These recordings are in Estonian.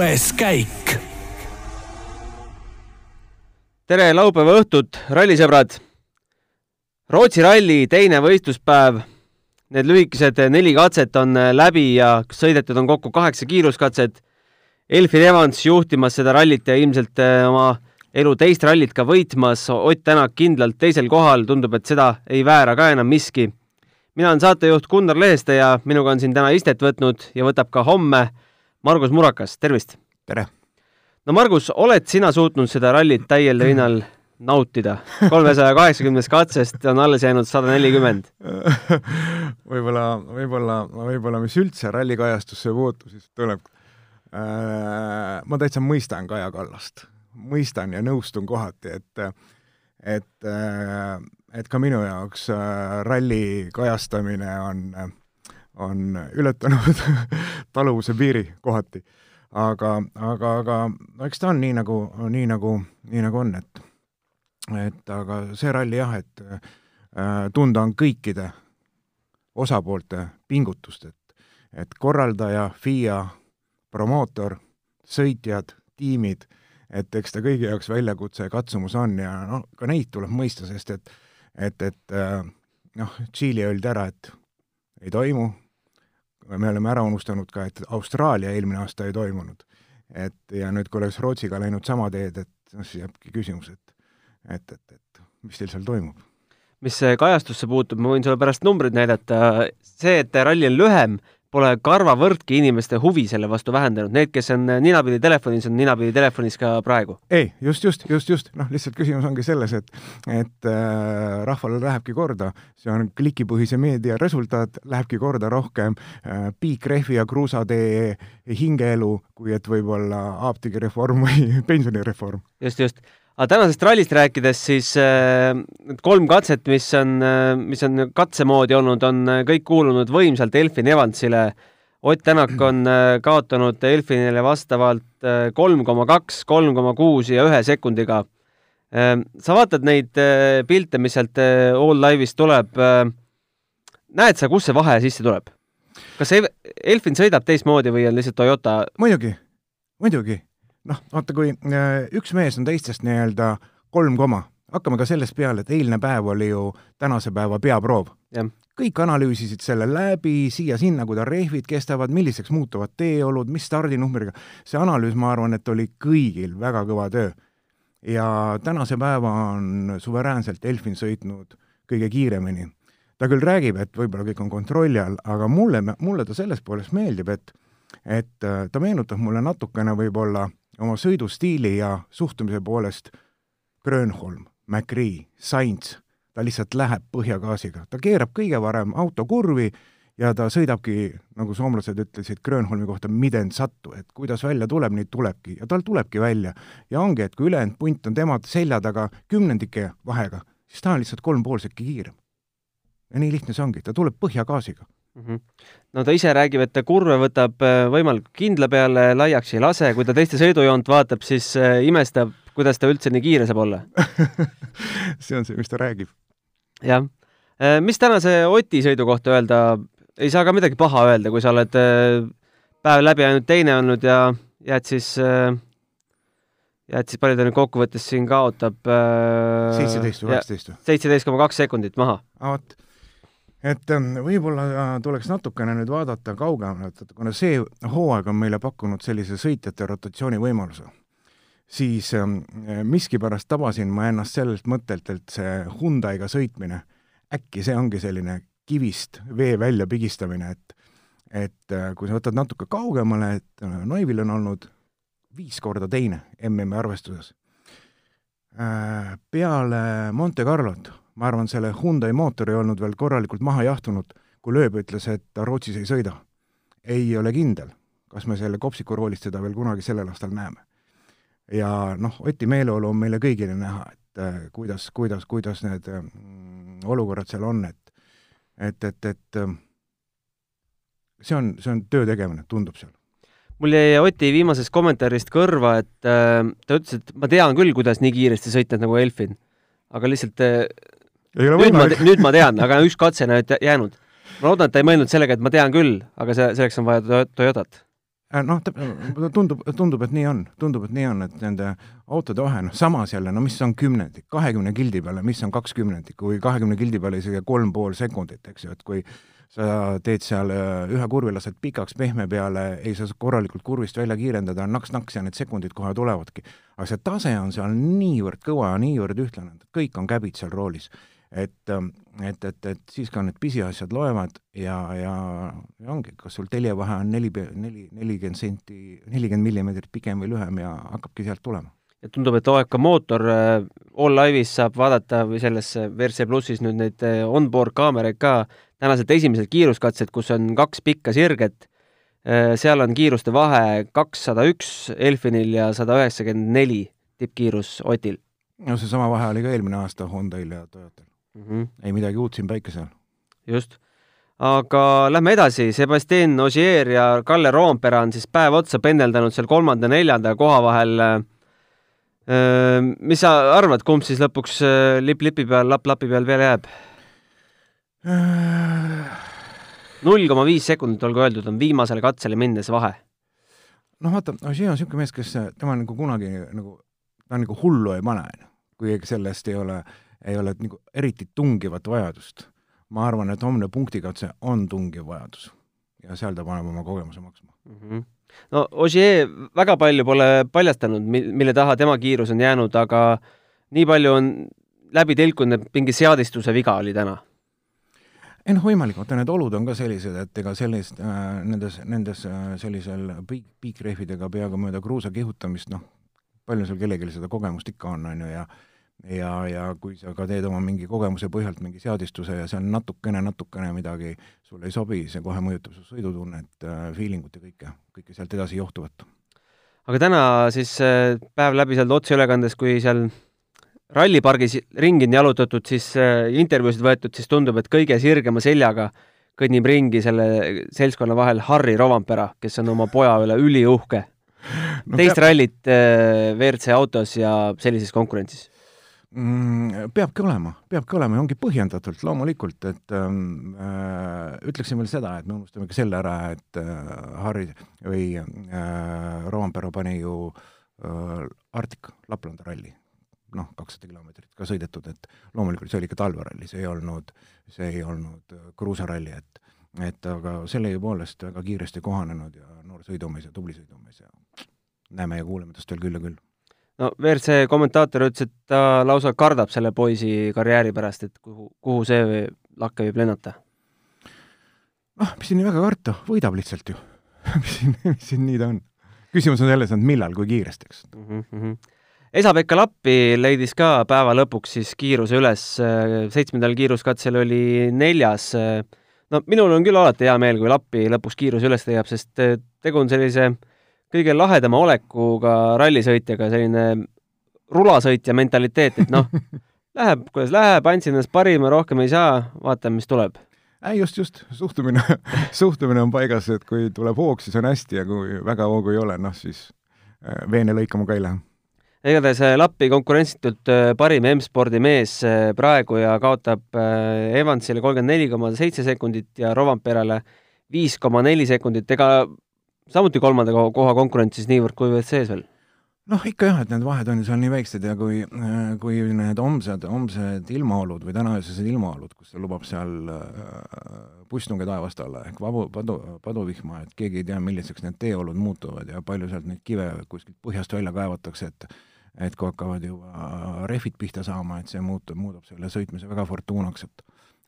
kuues käik. tere laupäeva õhtut, rallisõbrad! Rootsi ralli teine võistluspäev. Need lühikesed neli katset on läbi ja sõidetud on kokku kaheksa kiiruskatset. Elfin Evans juhtimas seda rallit ja ilmselt eh, oma elu teist rallit ka võitmas. Ott Tänak kindlalt teisel kohal, tundub, et seda ei väära ka enam miski. mina olen saatejuht Gunnar Leheste ja minuga on siin täna istet võtnud ja võtab ka homme Margus Murakas, tervist! tere! no Margus, oled sina suutnud seda rallit täiel rinnal nautida? kolmesaja kaheksakümnest katsest on alles jäänud sada nelikümmend. võib-olla, võib-olla, võib-olla mis üldse rallikajastusse puutub, siis tuleb äh,, ma täitsa mõistan Kaja Kallast mõistan ja nõustun kohati, et et, et ka minu jaoks äh, ralli kajastamine on, on ületanud taluvuse piiri kohati. aga, aga, aga no eks ta on nii nagu, nii nagu, nii nagu on, et et aga see ralli jah, et äh, tunda on kõikide osapoolte pingutust, et, et korraldaja, FIA, promootor, sõitjad, tiimid et eks ta kõigi jaoks väljakutse ja katsumus on ja noh, ka neid tuleb mõista, sest et et, et äh, noh, Tšiili öeldi ära, et ei toimu, me oleme ära unustanud ka, et Austraalia eelmine aasta ei toimunud. et ja nüüd, kui oleks Rootsiga läinud sama teed, et noh, siis jääbki küsimus, et et, et, et mis teil seal toimub mis kajastusse puutub, ma võin sulle pärast numbreid näidata, see, et ralli on lühem, pole karvavõrdki inimeste huvi selle vastu vähendanud, need, kes on ninapidi telefonis, on ninapidi telefonis ka praegu? ei, just, just, just, just, noh, lihtsalt küsimus ongi selles, et et äh, rahvale lähebki korda, see on klikipõhise meedia resultaat, lähebki korda rohkem äh, piikrehvi ja kruusatee hingeelu, kui et võib-olla apteegireform või pensionireform. just, just aga tänasest rallist rääkides, siis äh, need kolm katset, mis on, äh, mis on katse moodi olnud, on äh, kõik kuulunud võimsalt Elfin Evansile. Ott Tänak on kaotanud Elfinile vastavalt kolm koma kaks, kolm koma kuus ja ühe sekundiga. sa vaatad neid pilte, mis sealt All Live'ist tuleb. näed sa, kus see vahe sisse tuleb? kas Elfin sõidab teistmoodi või on lihtsalt Toyota? muidugi, muidugi noh, vaata, kui äh, üks mees on teistest nii-öelda kolm koma, hakkame ka sellest peale, et eilne päev oli ju tänase päeva peaproov. kõik analüüsisid selle läbi siia-sinna, kuidas rehvid kestavad, milliseks muutuvad teeolud, mis stardinumbriga, see analüüs, ma arvan, et oli kõigil väga kõva töö. ja tänase päeva on suveräänselt Elfin sõitnud kõige kiiremini. ta küll räägib, et võib-olla kõik on kontrolli all, aga mulle, mulle ta selles poolest meeldib, et et äh, ta meenutab mulle natukene võib-olla oma sõidustiili ja suhtumise poolest Grönholm, McRae, Sainz, ta lihtsalt läheb põhjagaasiga, ta keerab kõige varem auto kurvi ja ta sõidabki, nagu soomlased ütlesid Grönholmi kohta, midend sattu, et kuidas välja tuleb, nii tulebki. Ja tal tulebki välja. ja ongi, et kui ülejäänud punt on tema selja taga kümnendike vahega, siis ta on lihtsalt kolm pool sekki kiirem. ja nii lihtne see ongi, ta tuleb põhjagaasiga mm. -hmm. no ta ise räägib, et ta kurve võtab äh, võimalikult kindla peale, laiaks ei lase, kui ta teiste sõidujoont vaatab, siis äh, imestab, kuidas ta üldse nii kiire saab olla see on see, mis ta räägib. jah. Äh, mis tänase Oti sõidu kohta öelda, ei saa ka midagi paha öelda, kui sa oled päev läbi ainult teine olnud ja jääd siis jääd siis, palju ta nüüd kokkuvõttes siin kaotab? seitseteist või kaheksateist või? seitseteist koma kaks sekundit maha. vot et ähm, võib-olla äh, tuleks natukene nüüd vaadata kaugemale, et kuna see hooaeg on meile pakkunud sellise sõitjate rotatsiooni võimaluse, siis ähm, miskipärast tabasin ma ennast sellelt mõttelt, et see Hyundai'ga sõitmine, äkki see ongi selline kivist vee välja pigistamine, et et äh, kui sa võtad natuke kaugemale, et äh, Noivil on olnud viis korda teine MM-i arvestuses. Peale Monte Carlot ma arvan, selle Hyundai mootor ei olnud veel korralikult maha jahtunud, kui Lööb ütles, et ta Rootsis ei sõida. ei ole kindel, kas me selle kopsiku roolist seda veel kunagi sellel aastal näeme. ja noh, Oti meeleolu on meile kõigile näha, et äh, kuidas, kuidas, kuidas need äh, olukorrad seal on, et et, et, et äh, see on, see on töö tegemine, tundub seal mul jäi Oti viimasest kommentaarist kõrva, et äh, ta ütles, et ma tean küll, kuidas nii kiiresti sõita nagu Elfin, aga lihtsalt äh, nüüd ma, nüüd ma tean, aga üks katse on jäänud. ma loodan, et ta ei mõelnud sellega, et ma tean küll, aga see, selleks on vaja Toyotat. Äh, noh, tundub, tundub, et nii on, tundub, et nii on, et nende autode vahe, noh samas jälle, no mis on kümnendik, kahekümne kildi peale, mis on kaks kümnendikku või kahekümne kildi peale isegi kolm pool sekundit, eks ju, et kui sa teed seal äh, ühe kurvi, lased pikaks pehme peale, ei saa korralikult kurvist välja kiirendada, naks-naks ja need sekundid kohe tulevadki. aga see tase on seal niivõrd kõva ja niivõrd ühtlane, kõik on käbid seal roolis et, ähm, et, et, et siis ka need pisiasjad loevad ja, ja, ja ongi, kas sul teljevahe on neli, neli, nelikümmend senti, nelikümmend millimeetrit pikem või lühem ja hakkabki sealt tulema. ja tundub, et OEK mootor äh, All Live'is saab vaadata või selles WRC plussis nüüd neid äh, onboard kaameraid ka, tänased esimesed kiiruskatsed, kus on kaks pikka sirget, äh, seal on kiiruste vahe kakssada üks Elfinil ja sada üheksakümmend neli tippkiirus Otil. no seesama vahe oli ka eelmine aasta Honda'il ja Toyotal mm. -hmm. ei midagi uut siin päikese all. just. aga lähme edasi, Sebastian Ogier ja Kalle Roompere on siis päev otsa pendeldanud seal kolmanda-neljanda koha vahel. mis sa arvad, kumb siis lõpuks lipp lipi peal, lapp lapi peal peale jääb? null koma viis sekundit, olgu öeldud, on viimasele katsele minnes vahe. noh, vaata, Ogier on niisugune mees, kes, tema nagu kunagi nagu, ta nagu hullu ei pane, kui sellest ei ole äh, ei ole nagu eriti tungivat vajadust. ma arvan, et homne punktikatse on tungiv vajadus ja seal ta paneb oma kogemuse maksma mm. -hmm. no Ogier väga palju pole paljastanud, mille taha tema kiirus on jäänud, aga nii palju on läbi tilkunud, et mingi seadistuse viga oli täna ei noh, võimalik, vaata need olud on ka sellised, et ega sellist äh,, nendes, nendes äh, sellisel piik, piikrehvidega peaaegu mööda kruusa kihutamist, noh, palju sul kellelgi seda kogemust ikka on, on ju, ja ja, ja kui sa ka teed oma mingi kogemuse põhjalt mingi seadistuse ja seal natukene, natukene midagi sulle ei sobi, see kohe mõjutab su sõidutunnet, äh, feeling ut ja kõike, kõike sealt edasi johtuvat. aga täna siis äh, päev läbi seal otseülekandes, kui seal rallipargis ringi on jalutatud, siis äh, intervjuusid võetud, siis tundub, et kõige sirgema seljaga kõnnib ringi selle seltskonna vahel Harri Rovanpera, kes on oma poja üle üliuhke no,. teist peab... rallit WRC autos ja sellises konkurentsis? Peabki olema, peabki olema ja ongi põhjendatult loomulikult, et ähm, äh, ütleksin veel seda, et me unustame ka selle ära, et äh, Harri või äh, Roompere pani ju äh, Arktika Laplanda ralli, noh, kakssada kilomeetrit ka sõidetud, et loomulikult see oli ikka talveralli, see ei olnud, see ei olnud äh, kruusaralli, et et aga selle poolest väga kiiresti kohanenud ja noor sõidumees ja tubli sõidumees ja näeme ja kuuleme tast veel küll ja küll no WRC kommentaator ütles, et ta lausa kardab selle poisi karjääri pärast, et kuhu, kuhu see lakke võib lennata. noh, mis siin nii väga karta, võidab lihtsalt ju mis siin, mis siin nii ta on. küsimus on selles, et millal, kui kiiresti, eks mm. -hmm. Esa-Pekka Lappi leidis ka päeva lõpuks siis kiiruse üles, seitsmendal kiiruskatsel oli neljas. no minul on küll alati hea meel, kui Lappi lõpuks kiiruse üles leiab, sest tegu on sellise äh, kõige lahedama olekuga rallisõitjaga, selline rulasõitja mentaliteet, et noh, läheb, kuidas läheb, andsin ennast parima, rohkem ei saa, vaatame, mis tuleb. ei, just, just, suhtumine suhtumine on paigas, et kui tuleb hoog, siis on hästi ja kui väga hoogu ei ole, noh siis äh, veene lõikama ka ei lähe. igatahes äh, Lappi konkurentsitult äh, parim M-spordi mees praegu ja kaotab Evansile kolmkümmend neli koma seitse sekundit ja Rovanperale viis koma neli sekundit, ega samuti kolmanda koha konkurentsis niivõrd-kuivõrd sees veel? noh, ikka jah, et need vahed on ju seal nii väiksed ja kui, kui need homsed, homsed ilmaolud või tänaöösed ilmaolud, kus see lubab seal äh, pussnunge taevast alla ehk vabu, padu, paduvihma, et keegi ei tea, milliseks need teeolud muutuvad ja palju sealt neid kive kuskilt põhjast välja kaevatakse, et et kui hakkavad juba rehvid pihta saama, et see muutub, muudab selle sõitmise väga fortuunaks, et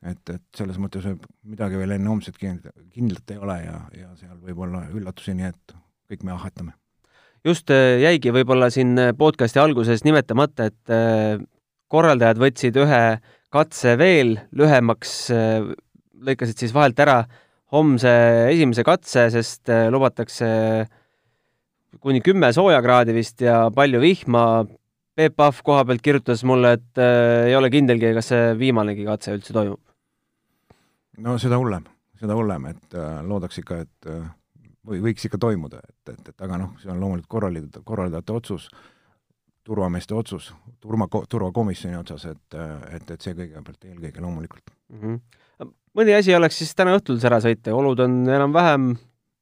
et, et selles mõttes midagi veel enne homset kindlat ei ole ja, ja seal võib olla üllatusi, nii et kõik me ahvatame. just äh, jäigi võib-olla siin äh, podcasti alguses nimetamata, et äh, korraldajad võtsid ühe katse veel lühemaks, lõikasid siis vahelt ära homse esimese katse, sest lubatakse kuni kümme soojakraadi vist ja palju vihma. Peep Pahv koha pealt kirjutas mulle, et äh, ei ole kindelgi, kas see viimanegi katse üldse toimub no seda hullem, seda hullem, et äh, loodaks ikka, et äh, või võiks ikka toimuda, et, et, et aga noh, see on loomulikult korraldajate, korraldajate otsus, turvameeste otsus, turma, turvakomisjoni otsas, et, et, et see kõigepealt eelkõige loomulikult mm. -hmm. mõni asi oleks siis täna õhtul sära sõita, olud on enam-vähem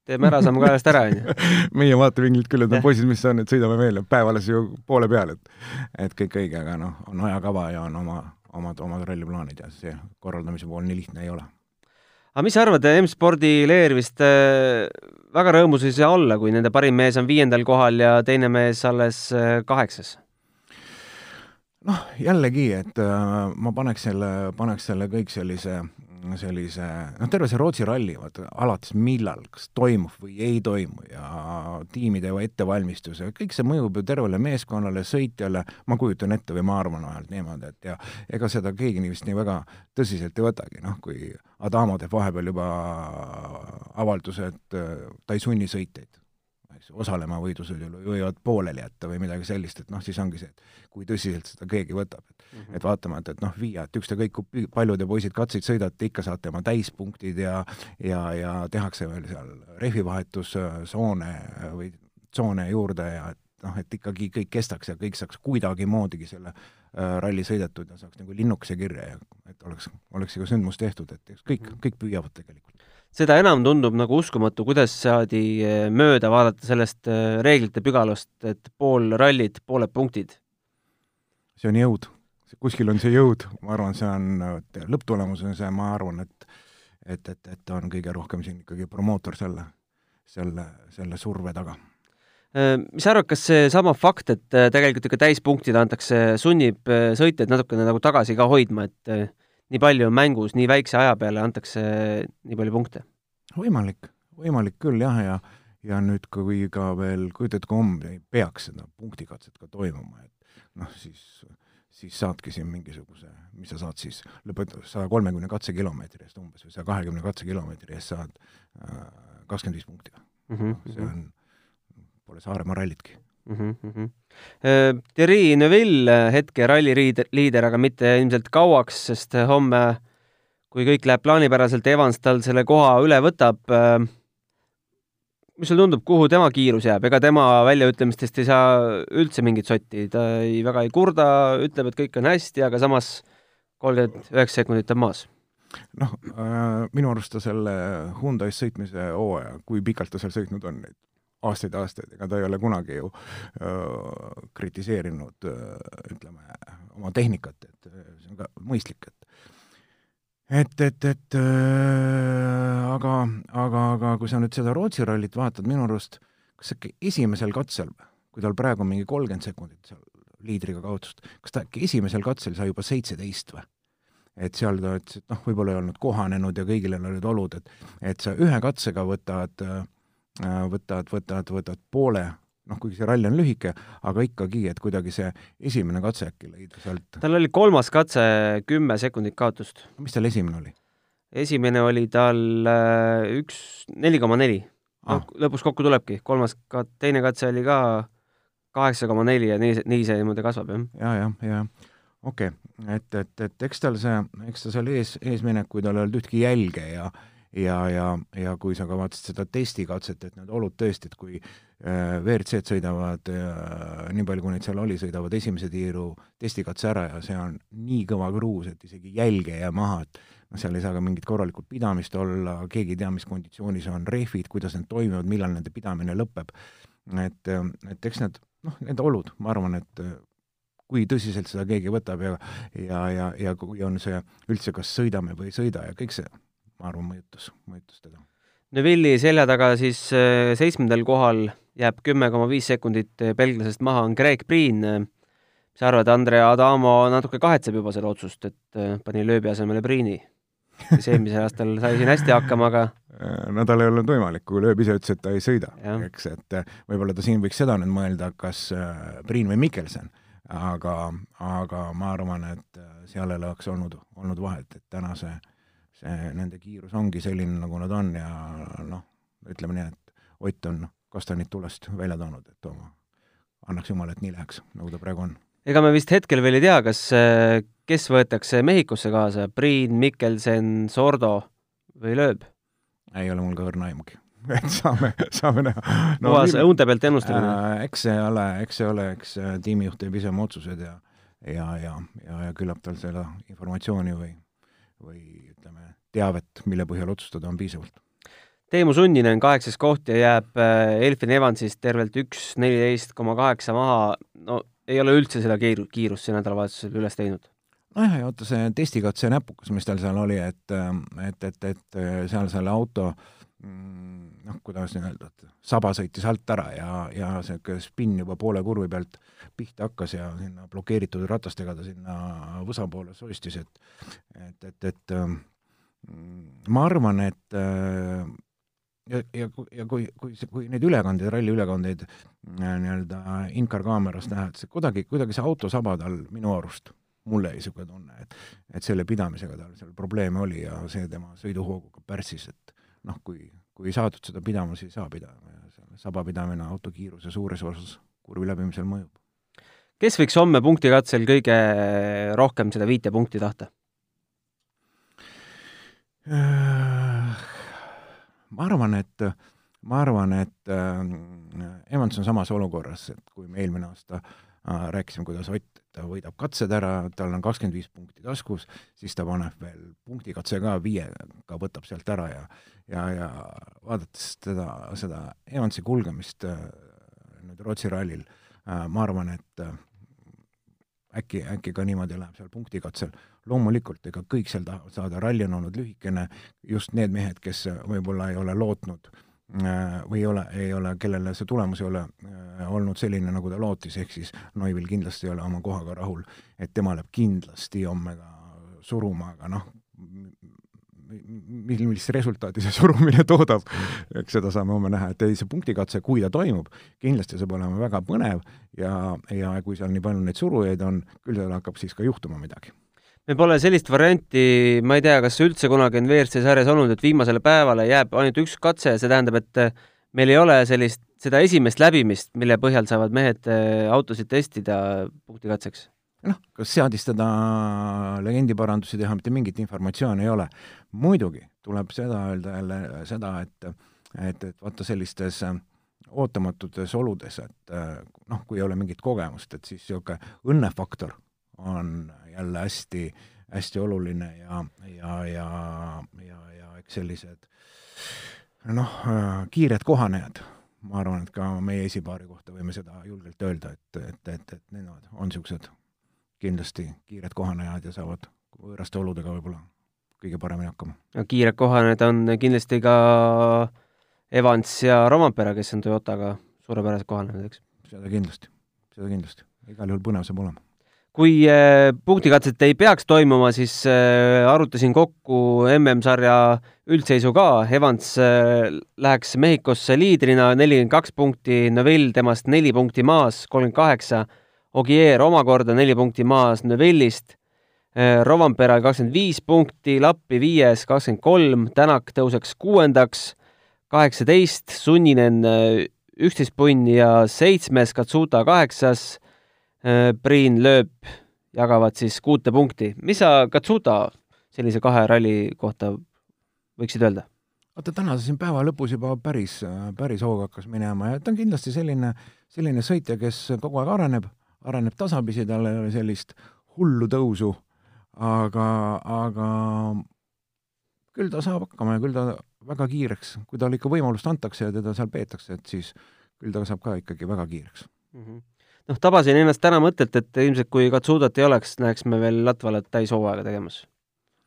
teeme ära, saame kaelast ära, onju. meie vaatevinglilt küll, et no poisid, mis on, et sõidame veel, päev alles ju poole peal, et et kõik õige, aga noh, on ajakava ja on oma, omad, omad ralliplaanid ja see korraldamise pool nii lihtne ei ole. Aga mis sa arvad, M-spordi Leer vist äh, väga rõõmus ei saa olla, kui nende parim mees on viiendal kohal ja teine mees alles äh, kaheksas? noh, jällegi, et ma paneks selle, paneks selle kõik sellise sellise, noh, terve see Rootsi ralli, vaata, alates millal, kas toimub või ei toimu ja tiimide ettevalmistus ja kõik see mõjub ju tervele meeskonnale, sõitjale, ma kujutan ette või ma arvan vähemalt niimoodi, et ja ega seda keegi vist nii väga tõsiselt ei võtagi, noh, kui Adamo teeb vahepeal juba avalduse, et äh, ta ei sunni sõitjaid eks, osalema võidusõidul või võivad pooleli jätta või midagi sellist, et noh, siis ongi see, et kui tõsiselt seda keegi võtab, et mm -hmm. et vaatamata, et noh, viia, et ükskõik kui palju te poisid katseid sõidate, ikka saate oma täispunktid ja ja, ja tehakse veel seal rehvivahetussoone või tsoone juurde ja et noh, et ikkagi kõik kestaks ja kõik saaks kuidagimoodigi selle äh, ralli sõidetud ja saaks nagu linnukese kirja ja et oleks, oleks iga sündmus tehtud, et kõik, mhm. kõik püüavad tegelikult seda enam tundub nagu uskumatu, kuidas saadi eh, mööda vaadata sellest eh, reeglite pügalast, et pool rallit, pooled punktid. see on jõud, kuskil on see jõud, ma arvan, see on, lõpptulemus on see, ma arvan, et et, et, et on kõige rohkem siin ikkagi promootor selle, selle, selle surve taga. Eh, mis sa arvad, kas seesama fakt, et tegelikult ikka täispunktid antakse, sunnib sõitjaid natukene nagu tagasi ka hoidma, et nii palju on mängus, nii väikse aja peale antakse nii palju punkte? võimalik, võimalik küll jah, ja ja nüüd, kui ka veel, homme peaks seda punktikatset ka toimuma, et noh, siis, siis saadki siin mingisuguse, mis sa saad siis, lõpetad saja kolmekümne katsekilomeetri eest umbes või saja kahekümne katsekilomeetri eest saad äh, kakskümmend viis punkti mm. -hmm. see on, pole Saaremaa rallitki mm. -hmm. Thierry Neuville hetke ralliliider, aga mitte ilmselt kauaks, sest homme, kui kõik läheb plaanipäraselt, Evans tal selle koha üle võtab. Äh, mis sulle tundub, kuhu tema kiirus jääb, ega tema väljaütlemistest ei saa üldse mingit sotti, ta ei, väga ei kurda, ütleb, et kõik on hästi, aga samas kolmkümmend üheksa sekundit on maas noh äh,, minu arust ta selle Hyundai's sõitmise hooaja, kui pikalt ta seal sõitnud on, neid aastaid-aastaid, ega ta ei ole kunagi ju öö, kritiseerinud öö, ütleme, oma tehnikat, et see on ka mõistlik, et et, et, et öö, aga, aga, aga kui sa nüüd seda Rootsi rallit vaatad, minu arust kas äkki esimesel katsel, kui tal praegu mingi kolmkümmend sekundit seal liidriga kaotust, kas ta äkki esimesel katsel sai juba seitseteist või? et seal ta ütles, et noh, võib-olla ei olnud kohanenud ja kõigil olid olud, et et sa ühe katsega võtad Äh, võtad, võtad, võtad poole, noh, kuigi see ralli on lühike, aga ikkagi, et kuidagi see esimene katse äkki leida sealt. tal oli kolmas katse kümme sekundit kaotust. mis tal esimene oli? esimene oli tal äh, üks, neli koma neli. noh, lõpuks kokku tulebki, kolmas ka-, teine katse oli ka kaheksa koma neli ja nii, nii see niimoodi kasvab, jah. ja, ja, ja okei okay., et, et, et eks tal see, eks ta seal ees, eesminekuid ei olnud ühtki jälge ja ja, ja, ja kui sa ka vaatasid seda testikatset, et need olud tõesti, et kui äh, WRC-d sõidavad äh, nii palju, kui neid seal oli, sõidavad esimese tiiru testikatse ära ja see on nii kõva kruus, et isegi jälge ei jää maha, et noh, seal ei saa ka mingit korralikku pidamist olla, keegi ei tea, mis konditsioonis on rehvid, kuidas need toimivad, millal nende pidamine lõpeb. et, et eks need, noh, need olud, ma arvan, et kui tõsiselt seda keegi võtab ja ja, ja, ja kui on see üldse, kas sõidame või ei sõida ja kõik see ma arvan, mõjutas, mõjutas teda. Neville'i selja taga siis äh, seitsmendal kohal jääb kümme koma viis sekundit äh, belglasest maha, on Greg Priin. mis sa arvad, Andrea Adamo natuke kahetseb juba seda otsust, et äh, pani lööbi asemele Priini? kes eelmisel aastal sai siin hästi hakkama, aga no tal ei olnud võimalik, kui lööb ise ütles, et ta ei sõida, eks, et võib-olla ta siin võiks seda nüüd mõelda, kas Priin või Mikkelson, aga, aga ma arvan, et seal ei oleks olnud, olnud vahet, et tänase äh, see, nende kiirus ongi selline, nagu nad on ja noh, ütleme nii, et Ott on kastanid tulest välja toonud, et oma, annaks jumal, et nii läheks, nagu ta praegu on. ega me vist hetkel veel ei tea, kas, kes võetakse Mehhikosse kaasa, Priin, Mikkelsen, Sordo või Lööb? ei ole mul ka õrna aimugi et saame, saame näha no,. puhas õunte pealt ennustamine äh,? eks see ole, eks see ole, eks tiimijuht teeb ise oma otsused ja ja, ja, ja, ja küllap tal seda informatsiooni või, või ütleme, teavet, mille põhjal otsustada, on piisavalt. Teemu Sunninen kaheksas koht ja jääb Elfin Evansist tervelt üks neliteist koma kaheksa maha, no ei ole üldse seda kiiru-, kiirust see nädalavahetusel üles teinud nojah, ja vaata see testikatse näpukas, mis tal seal oli, et, et, et, et seal selle auto mm, noh, kuidas nüüd öelda, et saba sõitis alt ära ja, ja see spinn juba poole kurvi pealt pihta hakkas ja sinna blokeeritud ratastega ta sinna võsa poole soistis, et et, et, et mm, ma arvan, et ja, ja, ja kui, kui, kui neid ülekandeid, ralliülekandeid äh, nii-öelda in-car kaamerast näha, et see kuidagi, kuidagi see auto saba tal minu arust mulle niisugune tunne, et et selle pidamisega tal seal probleeme oli ja see tema sõiduhoogu ka pärssis, et noh, kui, kui ei saadud seda pidama, siis ei saa pidama ja see saba pidamine auto kiiruse suures osas kurvi läbimisel mõjub. kes võiks homme punktikatsel kõige rohkem seda viite punkti tahta? ma arvan, et ma arvan, et äh, Evans on samas olukorras, et kui me eelmine aasta äh, rääkisime, kuidas Ott ta võidab katsed ära, tal on kakskümmend viis punkti taskus, siis ta paneb veel punktikatse ka viiega, võtab sealt ära ja ja, ja vaadates teda, seda Evansi kulgemist äh, nüüd Rootsi rallil äh,, ma arvan, et äh, äkki, äkki ka niimoodi läheb seal punktikatsel. loomulikult, ega kõik seal tahavad saada, ralli on olnud lühikene, just need mehed, kes võib-olla ei ole lootnud äh, või ei ole, ei ole, kellele see tulemus ei ole äh, olnud selline, nagu ta lootis, ehk siis Neuvill kindlasti ei ole oma kohaga rahul, et tema läheb kindlasti homme ka suruma, aga noh, mil-, millist resultaati see surumine toodab, eks seda saame homme näha, et ei, see punktikatse, kui ta toimub, kindlasti saab olema väga põnev ja, ja kui seal nii palju neid surujaid on, küll seal hakkab siis ka juhtuma midagi me pole sellist varianti, ma ei tea, kas üldse kunagi on WRC sarjas olnud, et viimasele päevale jääb ainult üks katse, see tähendab, et äh, meil ei ole sellist, seda esimest läbimist, mille põhjal saavad mehed äh, autosid testida punktikatseks? noh, kas seadistada legendiparandusi teha, mitte mingit informatsiooni ei ole. muidugi tuleb seda öelda jälle seda, et et, et vaata sellistes äh, ootamatutes oludes, et noh, kui ei ole mingit kogemust, et siis niisugune õnnefaktor on jälle hästi, hästi oluline ja, ja, ja, ja, ja eks sellised noh, kiired kohanejad, ma arvan, et ka meie esipaari kohta võime seda julgelt öelda, et, et, et, et nemad on niisugused kindlasti kiired kohanejad ja saavad võõraste oludega võib-olla kõige paremini hakkama. kiired kohanejad on kindlasti ka Evans ja Rompera, kes on Toyotaga suurepärased kohanenud, eks? seda kindlasti, seda kindlasti. igal juhul põnev saab olema kui äh, punktikatset ei peaks toimuma, siis äh, arutasin kokku MM-sarja üldseisu ka, Evans äh, läheks Mehhikosse liidrina, nelikümmend kaks punkti, Neville temast neli punkti maas, kolmkümmend kaheksa, Ogier omakorda neli punkti maas Neville'ist, Rovanpera kakskümmend viis punkti, Lappi viies, kakskümmend kolm, Tänak tõuseks kuuendaks, kaheksateist, Sunninen üksteist punni ja seitsmes, Katsuta kaheksas Priin lööb, jagavad siis kuute punkti. mis sa Katsuta sellise kahe ralli kohta võiksid öelda? vaata, täna siin päeva lõpus juba päris, päris hooga hakkas minema ja ta on kindlasti selline, selline sõitja, kes kogu aeg areneb, areneb tasapisi, tal ei ole sellist hullu tõusu, aga, aga küll ta saab hakkama ja küll ta väga kiireks, kui talle ikka võimalust antakse ja teda seal peetakse, et siis küll ta saab ka ikkagi väga kiireks mm. -hmm noh, tabasin ennast täna mõttelt, et ilmselt kui Katsudat ei oleks, näeks me veel Latvalat täishooaega tegemas.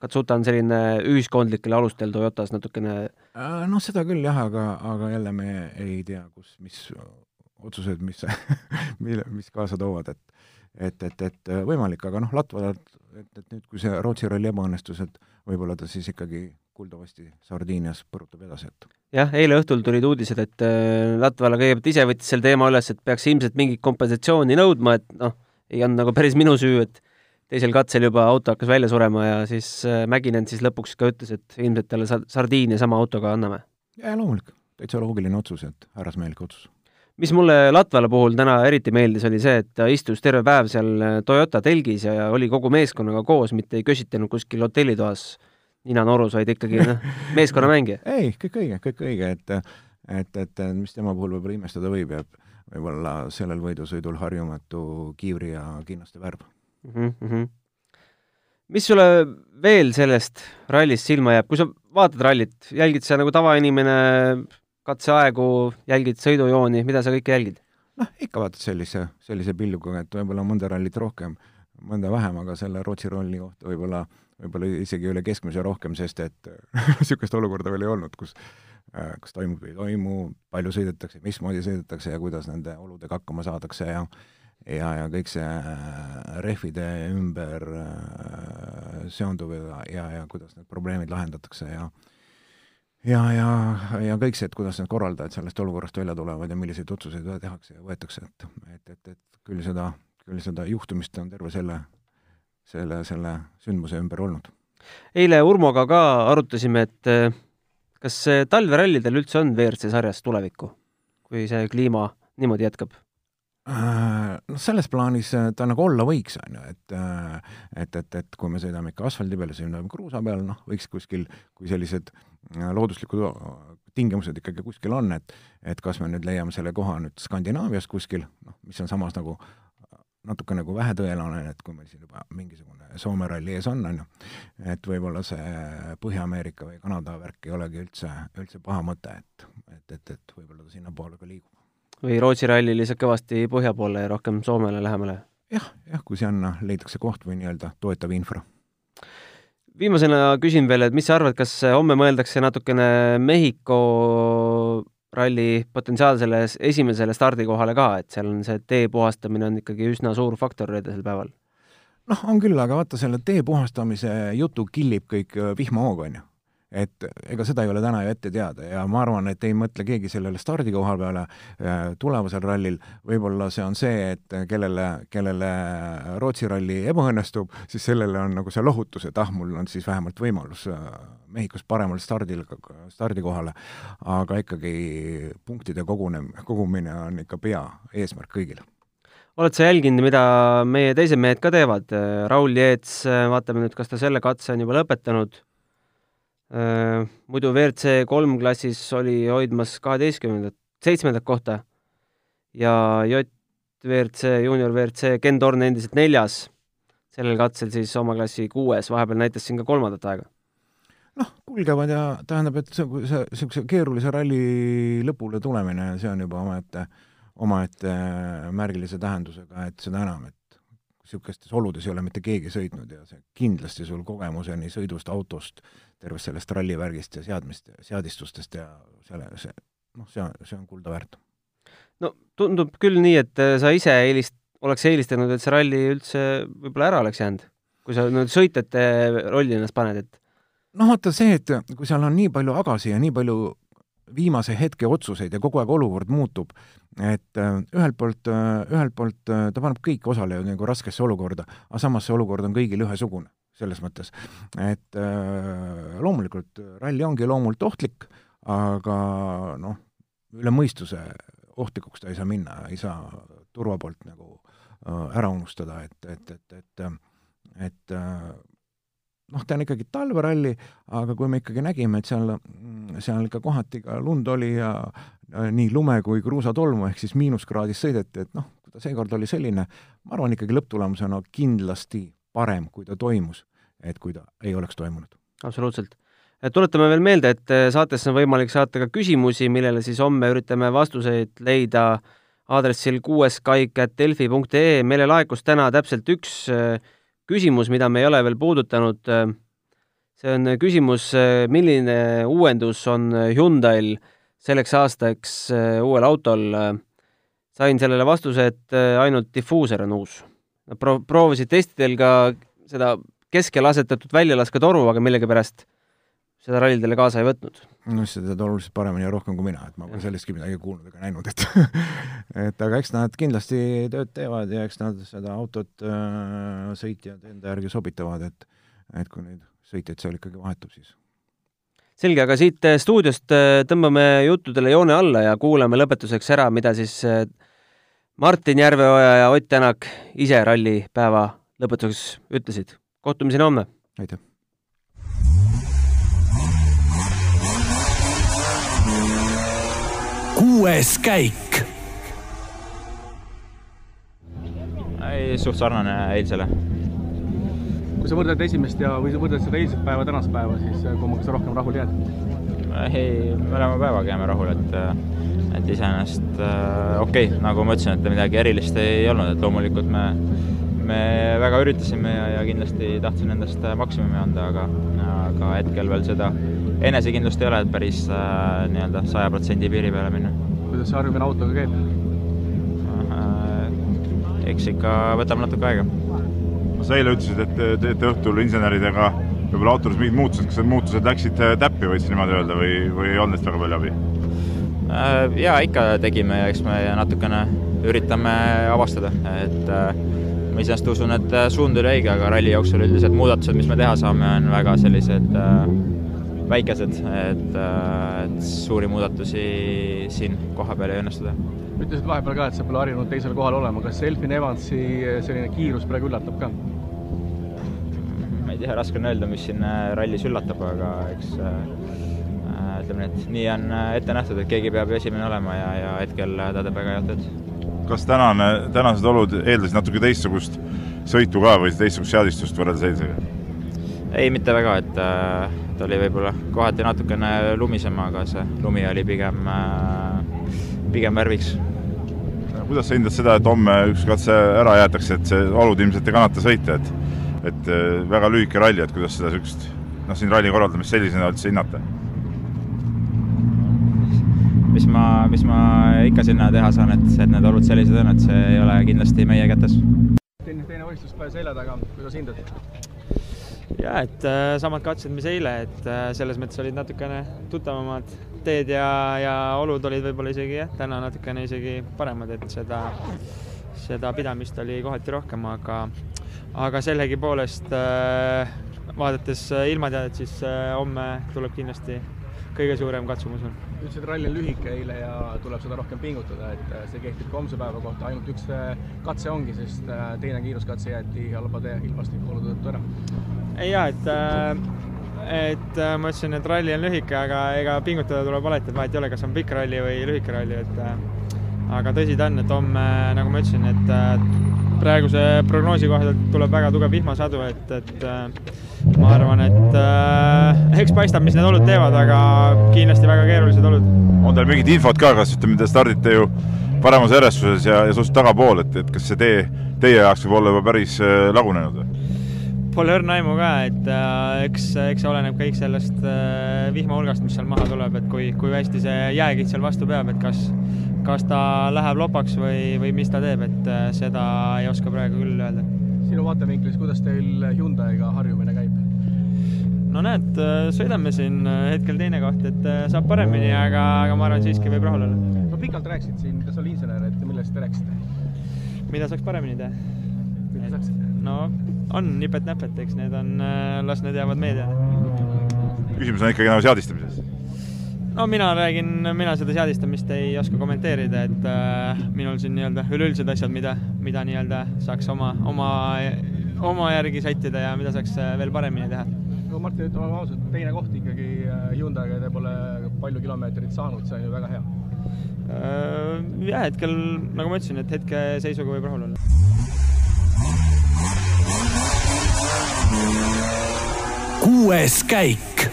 Katsuta on selline ühiskondlikel alustel Toyotas natukene äh, noh, seda küll jah, aga, aga jälle me ei tea, kus, mis otsused, mis mille, mis kaasa toovad, et et, et, et võimalik, aga noh, Latvalat, et, et nüüd, kui see Rootsi ralli ebaõnnestus, et võib-olla ta siis ikkagi kuuldavasti Sardiinias põrutab edasi, et jah, eile õhtul tulid uudised, et äh, Latvala kõigepealt ise võttis selle teema üles, et peaks ilmselt mingit kompensatsiooni nõudma, et noh, ei olnud nagu päris minu süü, et teisel katsel juba auto hakkas välja surema ja siis äh, Mäkinen siis lõpuks ka ütles, et ilmselt talle Sardiinia sama autoga anname. jaa, loomulik, täitsa loogiline otsus, et härrasmehelik otsus mis mulle Latvala puhul täna eriti meeldis, oli see, et ta istus terve päev seal äh, Toyota telgis ja oli kogu meeskonnaga koos, mitte ei kösitanud kuskil hotellitoas nina norus, vaid ikkagi noh, meeskonnamängija. ei, kõik õige, kõik õige, et et, et mis tema puhul võib-olla imestada võib, jääb võib-olla sellel võidusõidul harjumatu kiivri ja kinnaste värv mm. -hmm. mis sulle veel sellest rallist silma jääb, kui sa vaatad rallit, jälgid sa nagu tavainimene katseaegu, jälgid sõidujooni, mida sa kõike jälgid? noh, ikka vaatad sellise, sellise pilguga, et võib-olla mõnda rallit rohkem, mõnda vähem, aga selle Rootsi rolli kohta võib-olla, võib-olla isegi üle keskmise rohkem, sest et niisugust olukorda veel ei olnud, kus kas toimub või ei toimu, palju sõidetakse, mismoodi sõidetakse ja kuidas nende oludega hakkama saadakse ja ja, ja kõik see äh, rehvide ümber äh, seonduv ja, ja, ja kuidas need probleemid lahendatakse ja ja, ja, ja kõik see, et kuidas need korraldajad sellest olukorrast välja tulevad ja milliseid otsuseid tehakse ja võetakse, et, et, et, et küll seda, küll seda juhtumist on terve selle, selle, selle sündmuse ümber olnud. eile Urmoga ka arutasime, et äh, kas talverallidel üldse on WRC sarjas tulevikku, kui see kliima niimoodi jätkab? Noh, selles plaanis äh, ta nagu olla võiks, on ju, et äh, et, et, et kui me sõidame ikka asfaldi peal ja sõidame kruusa peal, noh, võiks kuskil, kui sellised looduslikud tingimused ikkagi kuskil on, et et kas me nüüd leiame selle koha nüüd Skandinaavias kuskil, noh, mis on samas nagu natuke nagu vähetõenäoline, et kui meil siin juba mingisugune Soome ralli ees on, on ju, et võib-olla see Põhja-Ameerika või Kanada värk ei olegi üldse, üldse paha mõte, et, et, et, et võib-olla ta sinnapoole ka liigub või Rootsi ralli lihtsalt kõvasti põhja poole ja rohkem Soomele lähemale ja,? jah, jah, kui sinna leitakse koht või nii-öelda toetav infra. viimasena küsin veel, et mis sa arvad, kas homme mõeldakse natukene Mehhiko ralli potentsiaalsele esimesele stardikohale ka, et seal on see tee puhastamine on ikkagi üsna suur faktor reedesel päeval? noh, on küll, aga vaata, selle tee puhastamise jutu killib kõik vihmahooga, on ju et ega seda ei ole täna ju ette teada ja ma arvan, et ei mõtle keegi sellele stardikoha peale äh, tulevasel rallil, võib-olla see on see, et kellele, kellele Rootsi ralli ebaõnnestub, siis sellele on nagu see lohutus, et ah, mul on siis vähemalt võimalus äh, Mehhikos paremal stardil, stardikohale, aga ikkagi punktide kogunem-, kogumine on ikka peaeesmärk kõigile. Oled sa jälginud, mida meie teised mehed ka teevad? Raul Jeets, vaatame nüüd, kas ta selle katse on juba lõpetanud muidu WRC kolm klassis oli hoidmas kaheteistkümnendat, seitsmendat kohta ja J WRC, juunior WRC, Ken Torn endiselt neljas, sellel katsel siis oma klassi kuues, vahepeal näitas siin ka kolmandat aega. noh, kulgevad ja tähendab, et see, see, niisuguse keerulise ralli lõpule tulemine, see on juba omaette, omaette märgilise tähendusega, et seda enam, et niisugustes oludes ei ole mitte keegi sõitnud ja see kindlasti sul kogemuse nii sõidust, autost, tervest sellest rallivärgist ja seadmist, seadistustest ja selle, see, noh, see on, see on kulda väärt. no tundub küll nii, et äh, sa ise eelist-, oleks eelistanud, et see ralli üldse võib-olla ära oleks jäänud, kui sa nüüd sõitjate rolli ennast paned, et noh, vaata see, et kui seal on nii palju agasid ja nii palju viimase hetke otsuseid ja kogu aeg olukord muutub, et äh, ühelt poolt, äh, ühelt poolt äh, ta paneb kõik osalejad nagu raskesse olukorda, aga samas see olukord on kõigil ühesugune, selles mõttes. et loomulikult ralli ongi loomult ohtlik, aga noh, üle mõistuse ohtlikuks ta ei saa minna, ei saa turva poolt nagu ära unustada, et, et, et, et et noh, ta on ikkagi talveralli, aga kui me ikkagi nägime, et seal, seal ikka kohati ka lund oli ja nii lume kui kruusatolmu ehk siis miinuskraadis sõideti, et noh, kui ta seekord oli selline, ma arvan ikkagi lõpptulemusena kindlasti parem, kui ta toimus, et kui ta ei oleks toimunud. absoluutselt. tuletame veel meelde, et äh, saatesse on võimalik saata ka küsimusi, millele siis homme üritame vastuseid leida aadressil kuueskaik.delfi.ee. meile laekus täna täpselt üks äh, küsimus, mida me ei ole veel puudutanud. see on küsimus, milline uuendus on Hyundai'l selleks aastaks uuel autol. sain sellele vastuse, et ainult difuuser on uus. Nad pro-, proovisid testidel ka seda keskel asetatud väljalasketoru, aga millegipärast seda rallidele kaasa ei võtnud. no sa tead oluliselt paremini ja rohkem kui mina, et ma pole sellestki midagi kuulnud ega näinud, et et aga eks nad kindlasti tööd teevad ja eks nad seda autot äh, sõitjad enda järgi sobitavad, et et kui neid sõitjaid seal ikkagi vahetub, siis selge, aga siit äh, stuudiost äh, tõmbame juttudele joone alla ja kuulame lõpetuseks ära, mida siis äh, Martin Järveoja ja Ott Tänak ise rallipäeva lõpetuseks ütlesid. kohtumiseni homme! aitäh! Kuues käik. ei, suht sarnane eilsele. kui sa võrdled esimest ja, või sa võrdled seda eilset päeva, tänast päeva, siis kummaga sa rohkem rahul jääd? ei, mõlema päevaga jääme rahule, et et iseenesest äh, okei okay,, nagu ma ütlesin, et midagi erilist ei olnud, et loomulikult me me väga üritasime ja, ja kindlasti tahtsin endast maksimumi anda, aga, aga hetkel veel seda enesekindlust ei ole, et päris äh, nii-öelda saja protsendi piiri peale minna. Kuidas see harjumine autoga käib äh,? eks ikka võtab natuke aega. sa eile ütlesid, et teete õhtul inseneridega võib-olla autoris mingid muutused, kas need muutused läksid täppi, võid sa niimoodi öelda, või, või ei olnud neist väga palju abi äh,? jaa, ikka tegime ja eks me natukene üritame avastada, et äh, ma iseenesest usun, et äh, suund oli õige, aga ralli jooksul üldiselt muudatused, mis me teha saame, on väga sellised äh, väikesed, et, äh, et suuri muudatusi siin kohapeal ei õnnestu teha. ütlesid vahepeal ka, et sa pole harjunud teisel kohal olema, kas Elfin Evansi selline kiirus praegu üllatab ka? ma ei tea, raske on öelda, mis siin äh, rallis üllatab, aga eks äh, ütleme nii, et nii on ette nähtud, et keegi peab esimene olema ja, ja hetkel ta teeb väga head tööd kas tänane, tänased olud eeldasid natuke teistsugust sõitu ka või teistsugust seadistust võrreldes eilsega? Ei, mitte väga, et äh, ta oli võib-olla kohati natukene lumisem, aga see lumi oli pigem äh,, pigem värviks. kuidas sa hindad seda, et homme üks katse ära jäetakse, et see olud ilmselt ei kannata sõita, et et äh, väga lühike ralli, et kuidas seda niisugust noh, siin ralli korraldamist sellisena üldse hinnata? mis ma, mis ma ikka sinna teha saan, et, et need olud sellised on, et see ei ole kindlasti meie kätes. teine, teine võistluspäev selja taga, kuidas hindad? Ja et äh, samad katsed, mis eile, et äh, selles mõttes olid natukene tuttavamad teed ja, ja olud olid võib-olla isegi jah, täna natukene isegi paremad, et seda, seda pidamist oli kohati rohkem, aga, aga sellegipoolest äh, vaadates ilmateadet, siis äh, homme tuleb kindlasti kõige suurem katsumus on. ütlesid, ralli on lühike eile ja tuleb seda rohkem pingutada, et äh, see kehtib ka homse päeva kohta, ainult üks äh, katse ongi, sest äh, teine kiiruskatse jäeti halbade ilmastikuolude tõttu ära. ei jaa, et et ma ütlesin, et ralli on lühike, aga ega pingutada tuleb alati, et vahet ei ole, kas on pikk ralli või lühike ralli, et aga tõsi ta on, et homme, nagu ma ütlesin, et praeguse prognoosi kohaselt tuleb väga tugev vihmasadu, et, et ma arvan, et äh, eks paistab, mis need olud teevad, aga kindlasti väga keerulised olud. on teil mingit infot ka, kas ütleme, te stardite ju paremas järjestuses ja, ja suhteliselt tagapool, et, et kas see tee teie jaoks võib olla juba päris äh, lagunenud või? Pole õrna aimu ka, et äh, eks, eks oleneb kõik sellest äh, vihma hulgast, mis seal maha tuleb, et kui, kui hästi see jääkiht seal vastu peab, et kas, kas ta läheb lopaks või, või mis ta teeb, et äh, seda ei oska praegu küll öelda sinu vaatevinklist, kuidas teil Hyundai'ga harjumine käib? no näed, äh, sõidame siin äh, hetkel teine koht, et saab paremini, aga, aga ma arvan, siiski võib rahul olla. no pikalt rääkisid siin, kas oli insener, et millest te rääkisite? mida saaks paremini teha? mida saaksite? no on nipet-näpet, eks need on, las need jäävad teada. küsimus on ikkagi nagu seadistamises no mina räägin, mina seda seadistamist ei oska kommenteerida, et äh, minul siin nii-öelda üleüldised asjad, mida, mida nii-öelda saaks oma, oma, oma järgi sättida ja mida saaks äh, veel paremini teha. no Martin, ütleme ausalt, teine koht ikkagi äh, Hyundai'ga, te pole palju kilomeetreid saanud, see on ju väga hea. Äh, jah, hetkel, nagu ma ütlesin, et hetkeseisuga võib rahul olla. kuues käik